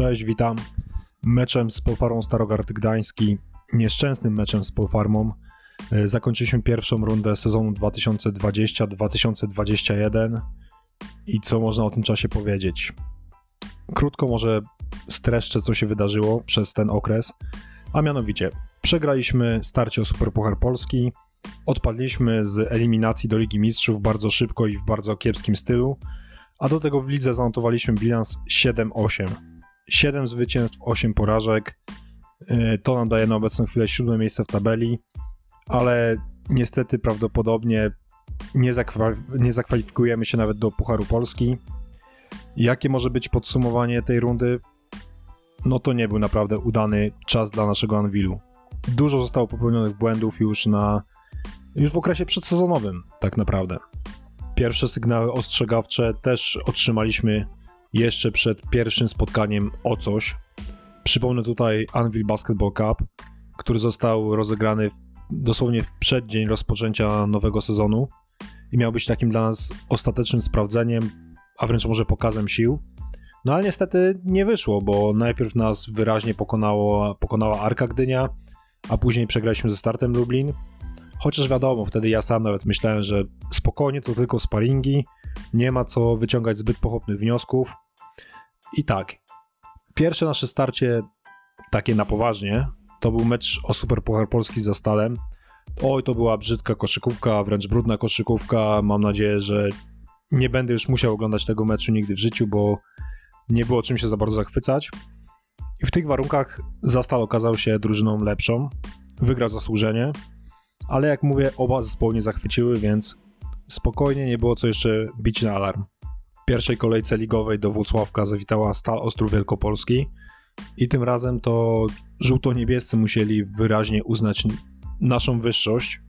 Cześć, witam. Meczem z Polfarmą Starogard Gdański, nieszczęsnym meczem z Polfarmą, e, zakończyliśmy pierwszą rundę sezonu 2020-2021 i co można o tym czasie powiedzieć? Krótko może streszczę, co się wydarzyło przez ten okres, a mianowicie przegraliśmy starcie o Superpuchar Polski, odpadliśmy z eliminacji do Ligi Mistrzów bardzo szybko i w bardzo kiepskim stylu, a do tego w lidze zanotowaliśmy bilans 7-8. 7 zwycięstw, 8 porażek. Y, to nam daje na obecną chwilę siódme miejsce w tabeli, ale niestety prawdopodobnie nie, nie zakwalifikujemy się nawet do Pucharu Polski. Jakie może być podsumowanie tej rundy? No to nie był naprawdę udany czas dla naszego Anwilu. Dużo zostało popełnionych błędów już na już w okresie przedsezonowym, tak naprawdę. Pierwsze sygnały ostrzegawcze też otrzymaliśmy jeszcze przed pierwszym spotkaniem o coś. Przypomnę tutaj Anvil Basketball Cup, który został rozegrany dosłownie w przeddzień rozpoczęcia nowego sezonu i miał być takim dla nas ostatecznym sprawdzeniem, a wręcz może pokazem sił. No ale niestety nie wyszło, bo najpierw nas wyraźnie pokonało, pokonała Arka Gdynia, a później przegraliśmy ze startem Lublin. Chociaż wiadomo, wtedy ja sam nawet myślałem, że spokojnie to tylko sparingi, nie ma co wyciągać zbyt pochopnych wniosków. I tak, pierwsze nasze starcie, takie na poważnie, to był mecz o Super Puchar Polski za Stalem. Oj, to była brzydka koszykówka, wręcz brudna koszykówka. Mam nadzieję, że nie będę już musiał oglądać tego meczu nigdy w życiu, bo nie było czym się za bardzo zachwycać. I w tych warunkach Zastal okazał się drużyną lepszą, wygrał zasłużenie, ale jak mówię, oba zespoły nie zachwyciły, więc spokojnie nie było co jeszcze bić na alarm. W pierwszej kolejce ligowej do Włocławka zawitała Stal Ostrów Wielkopolski i tym razem to żółto-niebiescy musieli wyraźnie uznać naszą wyższość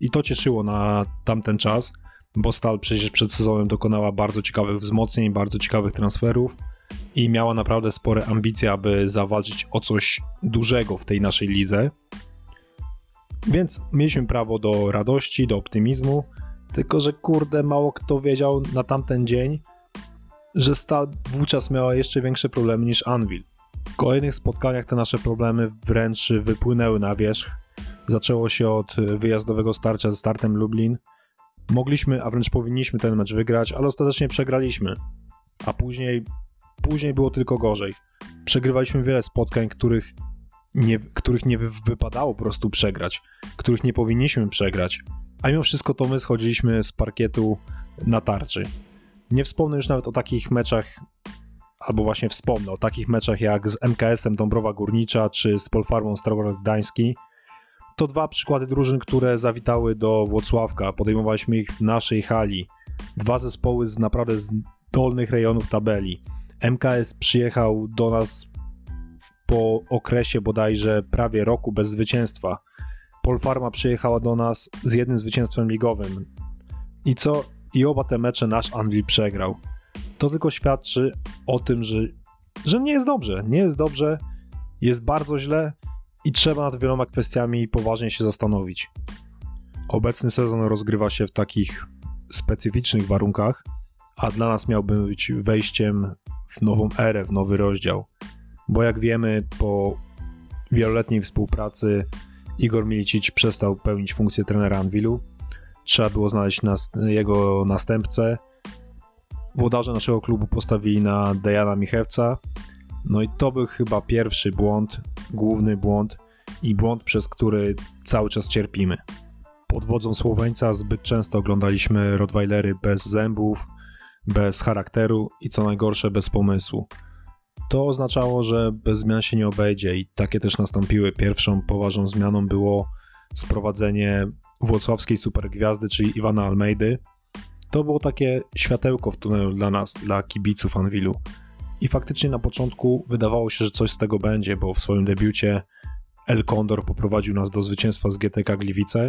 i to cieszyło na tamten czas, bo Stal przecież przed sezonem dokonała bardzo ciekawych wzmocnień, bardzo ciekawych transferów i miała naprawdę spore ambicje, aby zawalczyć o coś dużego w tej naszej lidze. Więc mieliśmy prawo do radości, do optymizmu, tylko że kurde, mało kto wiedział na tamten dzień, że Stal wówczas miała jeszcze większe problemy niż Anvil. W kolejnych spotkaniach te nasze problemy wręcz wypłynęły na wierzch. Zaczęło się od wyjazdowego starcia ze startem Lublin. Mogliśmy, a wręcz powinniśmy ten mecz wygrać, ale ostatecznie przegraliśmy. A później, później było tylko gorzej. Przegrywaliśmy wiele spotkań, których nie, których nie wypadało po prostu przegrać, których nie powinniśmy przegrać, a mimo wszystko to my schodziliśmy z parkietu na tarczy. Nie wspomnę już nawet o takich meczach, albo właśnie wspomnę o takich meczach jak z MKS-em Dąbrowa Górnicza czy z Polfarmą Starogard Gdański. To dwa przykłady drużyn, które zawitały do Włocławka. Podejmowaliśmy ich w naszej hali. Dwa zespoły z naprawdę z dolnych rejonów tabeli. MKS przyjechał do nas po okresie bodajże prawie roku bez zwycięstwa. Polfarma przyjechała do nas z jednym zwycięstwem ligowym. I co? I oba te mecze nasz Anvil przegrał. To tylko świadczy o tym, że, że nie jest dobrze. Nie jest dobrze, jest bardzo źle i trzeba nad wieloma kwestiami poważnie się zastanowić. Obecny sezon rozgrywa się w takich specyficznych warunkach, a dla nas miałby być wejściem w nową erę, w nowy rozdział bo jak wiemy, po wieloletniej współpracy Igor Milicic przestał pełnić funkcję trenera Anwilu. Trzeba było znaleźć nas, jego następcę. Włodarze naszego klubu postawili na Dejana Michewca. No i to był chyba pierwszy błąd, główny błąd i błąd, przez który cały czas cierpimy. Pod wodzą Słoweńca zbyt często oglądaliśmy Rottweilery bez zębów, bez charakteru i co najgorsze bez pomysłu. To oznaczało, że bez zmian się nie obejdzie i takie też nastąpiły. Pierwszą poważną zmianą było sprowadzenie włocławskiej supergwiazdy, czyli Iwana Almeidy. To było takie światełko w tunelu dla nas, dla kibiców Anwilu. I faktycznie na początku wydawało się, że coś z tego będzie, bo w swoim debiucie El Condor poprowadził nas do zwycięstwa z GTK Gliwice,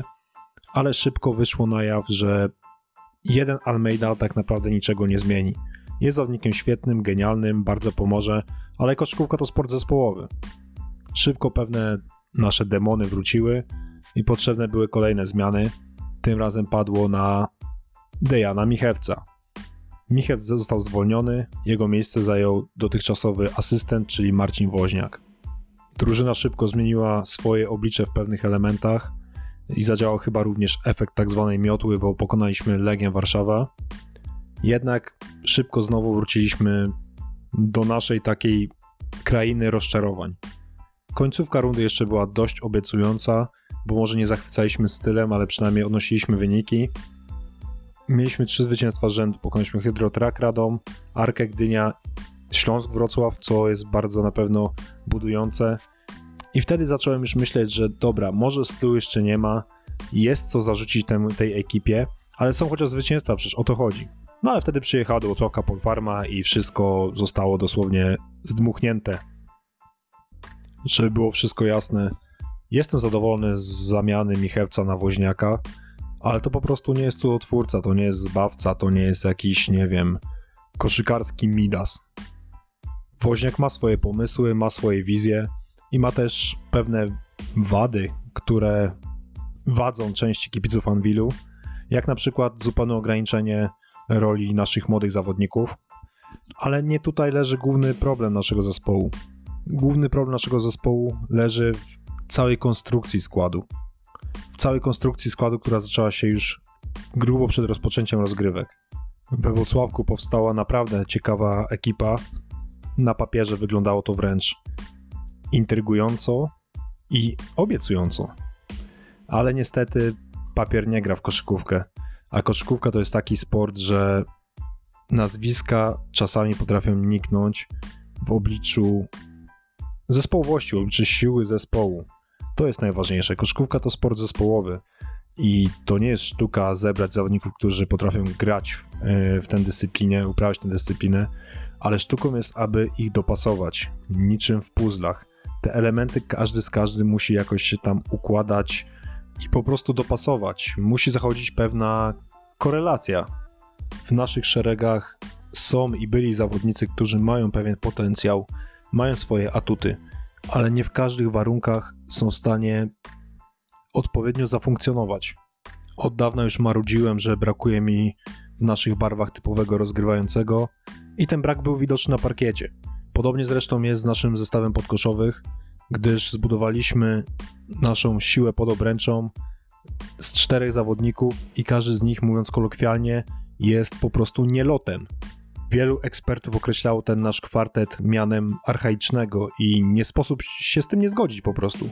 ale szybko wyszło na jaw, że jeden Almeida tak naprawdę niczego nie zmieni. Jest zawodnikiem świetnym, genialnym, bardzo pomoże, ale koszykówka to sport zespołowy. Szybko pewne nasze demony wróciły i potrzebne były kolejne zmiany. Tym razem padło na Dejana Michewca. Michew został zwolniony, jego miejsce zajął dotychczasowy asystent, czyli Marcin Woźniak. Drużyna szybko zmieniła swoje oblicze w pewnych elementach i zadziałał chyba również efekt tak zwanej miotły, bo pokonaliśmy Legię Warszawa. Jednak szybko znowu wróciliśmy do naszej takiej krainy rozczarowań. Końcówka rundy jeszcze była dość obiecująca, bo może nie zachwycaliśmy stylem, ale przynajmniej odnosiliśmy wyniki. Mieliśmy trzy zwycięstwa rzędu, pokonaliśmy Hydrotrak Radom, Arkę Gdynia, Śląsk Wrocław, co jest bardzo na pewno budujące. I wtedy zacząłem już myśleć, że dobra, może stylu jeszcze nie ma, jest co zarzucić tej ekipie, ale są chociaż zwycięstwa, przecież o to chodzi. No ale wtedy przyjechała do Wrocławka Polfarma i wszystko zostało dosłownie zdmuchnięte. Żeby było wszystko jasne, jestem zadowolony z zamiany Michewca na Woźniaka, ale to po prostu nie jest cudotwórca, to nie jest zbawca, to nie jest jakiś, nie wiem, koszykarski Midas. Woźniak ma swoje pomysły, ma swoje wizje i ma też pewne wady, które wadzą części kibiców Anwilu, jak na przykład zupełne ograniczenie roli naszych młodych zawodników. Ale nie tutaj leży główny problem naszego zespołu. Główny problem naszego zespołu leży w całej konstrukcji składu. W całej konstrukcji składu, która zaczęła się już grubo przed rozpoczęciem rozgrywek. We Włocławku powstała naprawdę ciekawa ekipa. Na papierze wyglądało to wręcz intrygująco i obiecująco. Ale niestety papier nie gra w koszykówkę. A koszykówka to jest taki sport, że nazwiska czasami potrafią niknąć w obliczu zespołowości, w obliczu siły zespołu. To jest najważniejsze. Koszykówka to sport zespołowy i to nie jest sztuka zebrać zawodników, którzy potrafią grać w tę dyscyplinę, uprawiać tę dyscyplinę, ale sztuką jest, aby ich dopasować, niczym w puzzlach. Te elementy każdy z każdym musi jakoś się tam układać, i po prostu dopasować. Musi zachodzić pewna korelacja. W naszych szeregach są i byli zawodnicy, którzy mają pewien potencjał, mają swoje atuty, ale nie w każdych warunkach są w stanie odpowiednio zafunkcjonować. Od dawna już marudziłem, że brakuje mi w naszych barwach typowego rozgrywającego i ten brak był widoczny na parkiecie. Podobnie zresztą jest z naszym zestawem podkoszowych, gdyż zbudowaliśmy naszą siłę pod obręczą z czterech zawodników i każdy z nich, mówiąc kolokwialnie, jest po prostu nielotem. Wielu ekspertów określało ten nasz kwartet mianem archaicznego i nie sposób się z tym nie zgodzić po prostu.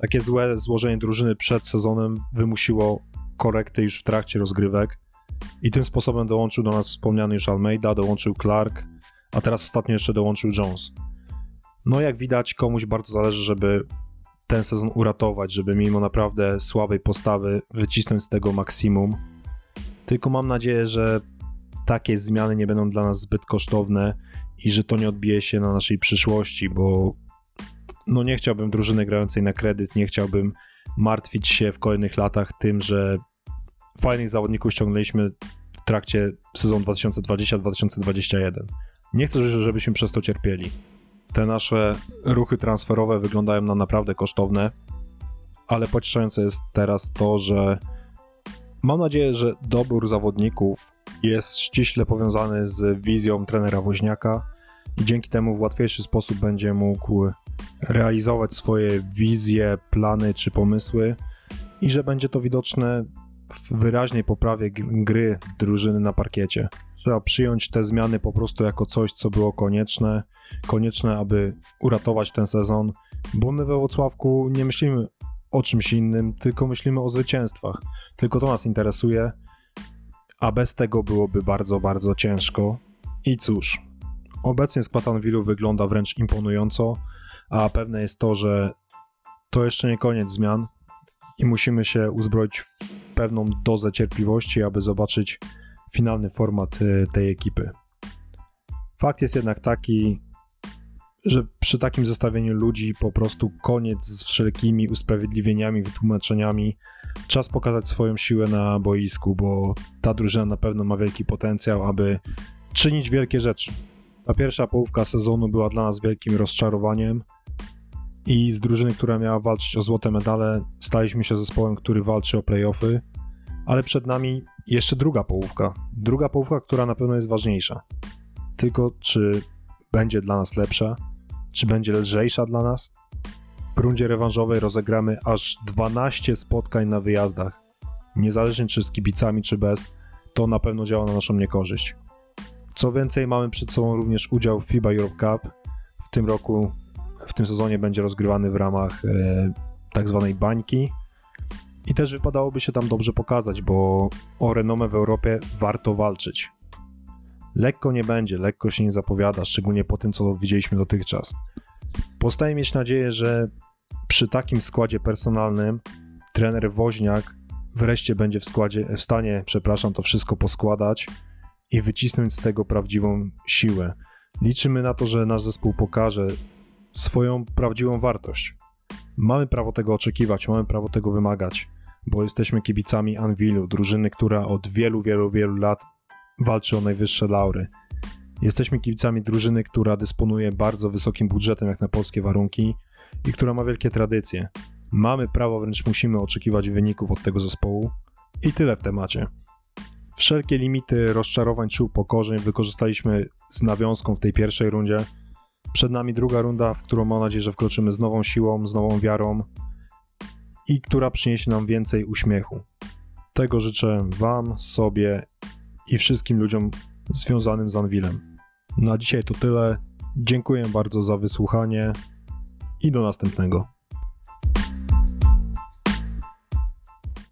Takie złe złożenie drużyny przed sezonem wymusiło korekty już w trakcie rozgrywek i tym sposobem dołączył do nas wspomniany już Almeida, dołączył Clark, a teraz ostatnio jeszcze dołączył Jones. No jak widać komuś bardzo zależy, żeby ten sezon uratować, żeby mimo naprawdę słabej postawy wycisnąć z tego maksimum. Tylko mam nadzieję, że takie zmiany nie będą dla nas zbyt kosztowne i że to nie odbije się na naszej przyszłości, bo no nie chciałbym drużyny grającej na kredyt, nie chciałbym martwić się w kolejnych latach tym, że fajnych zawodników ściągnęliśmy w trakcie sezonu 2020-2021. Nie chcę, żebyśmy przez to cierpieli. Te nasze ruchy transferowe wyglądają na naprawdę kosztowne, ale pocieszające jest teraz to, że mam nadzieję, że dobór zawodników jest ściśle powiązany z wizją trenera Woźniaka i dzięki temu w łatwiejszy sposób będzie mógł realizować swoje wizje, plany czy pomysły i że będzie to widoczne w wyraźnej poprawie gry drużyny na parkiecie. Trzeba przyjąć te zmiany po prostu jako coś, co było konieczne, konieczne, aby uratować ten sezon, bo my we Wrocławku nie myślimy o czymś innym, tylko myślimy o zwycięstwach. Tylko to nas interesuje, a bez tego byłoby bardzo, bardzo ciężko. I cóż, obecnie skład Anwilu wygląda wręcz imponująco, a pewne jest to, że to jeszcze nie koniec zmian i musimy się uzbroić w pewną dozę cierpliwości, aby zobaczyć finalny format y, tej ekipy. Fakt jest jednak taki, że przy takim zestawieniu ludzi po prostu koniec z wszelkimi usprawiedliwieniami, wytłumaczeniami. Czas pokazać swoją siłę na boisku, bo ta drużyna na pewno ma wielki potencjał, aby czynić wielkie rzeczy. Ta pierwsza połówka sezonu była dla nas wielkim rozczarowaniem i z drużyny, która miała walczyć o złote medale, staliśmy się zespołem, który walczy o playoffy ale przed nami jeszcze druga połówka. Druga połówka, która na pewno jest ważniejsza. Tylko czy będzie dla nas lepsza, czy będzie lżejsza dla nas? W rundzie rewanżowej rozegramy aż 12 spotkań na wyjazdach. Niezależnie czy z kibicami, czy bez, to na pewno działa na naszą niekorzyść. Co więcej, mamy przed sobą również udział w FIBA Europe Cup. W tym roku, w tym sezonie będzie rozgrywany w ramach e, tak zwanej bańki. I też wypadałoby się tam dobrze pokazać, bo o renomę w Europie warto walczyć. Lekko nie będzie, lekko się nie zapowiada, szczególnie po tym, co widzieliśmy dotychczas. Pozostaje mieć nadzieję, że przy takim składzie personalnym trener Woźniak wreszcie będzie w, składzie, w stanie, przepraszam, to wszystko poskładać i wycisnąć z tego prawdziwą siłę. Liczymy na to, że nasz zespół pokaże swoją prawdziwą wartość. Mamy prawo tego oczekiwać, mamy prawo tego wymagać, bo jesteśmy kibicami Anwilu, drużyny, która od wielu, wielu, wielu lat walczy o najwyższe laury. Jesteśmy kibicami drużyny, która dysponuje bardzo wysokim budżetem jak na polskie warunki i która ma wielkie tradycje. Mamy prawo, wręcz musimy oczekiwać wyników od tego zespołu i tyle w temacie. Wszelkie limity rozczarowań czy upokorzeń wykorzystaliśmy z nawiązką w tej pierwszej rundzie. Przed nami druga runda, w którą mam nadzieję, że wkroczymy z nową siłą, z nową wiarą i która przyniesie nam więcej uśmiechu. Tego życzę Wam, sobie i wszystkim ludziom związanym z Anvilem. Na dzisiaj to tyle. Dziękuję bardzo za wysłuchanie i do następnego.